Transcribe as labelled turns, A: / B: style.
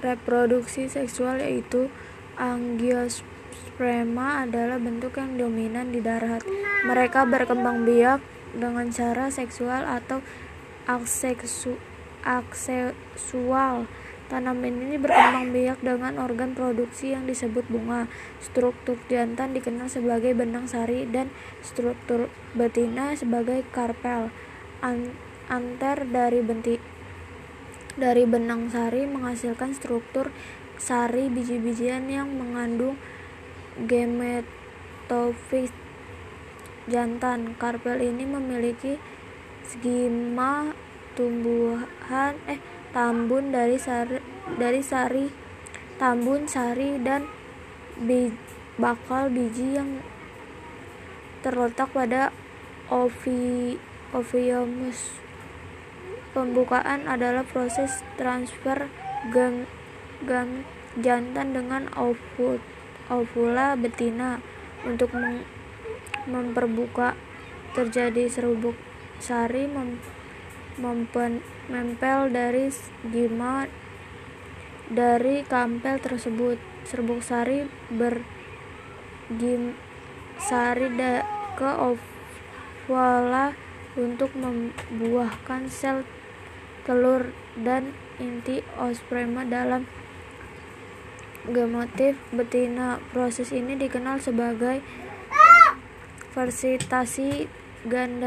A: reproduksi seksual yaitu angiosperma adalah bentuk yang dominan di darat. Mereka berkembang biak dengan cara seksual atau aseksual. Tanaman ini berkembang biak dengan organ reproduksi yang disebut bunga. Struktur jantan dikenal sebagai benang sari dan struktur betina sebagai karpel. Anter dari benang sari menghasilkan struktur sari biji-bijian yang mengandung gametofit jantan. Karpel ini memiliki stigma tambun sari dan bakal biji yang terletak pada ooemus. Pembukaan adalah proses transfer gamet jantan dengan ovula betina. Untuk memperbuka, terjadi serbuk sari menempel dari stigma dari karpel tersebut. Serbuk sari berkirim sari ke ovula untuk membuahkan sel telur dan inti oosperma dalam gametofit betina. Proses ini dikenal sebagai fertilasi ganda.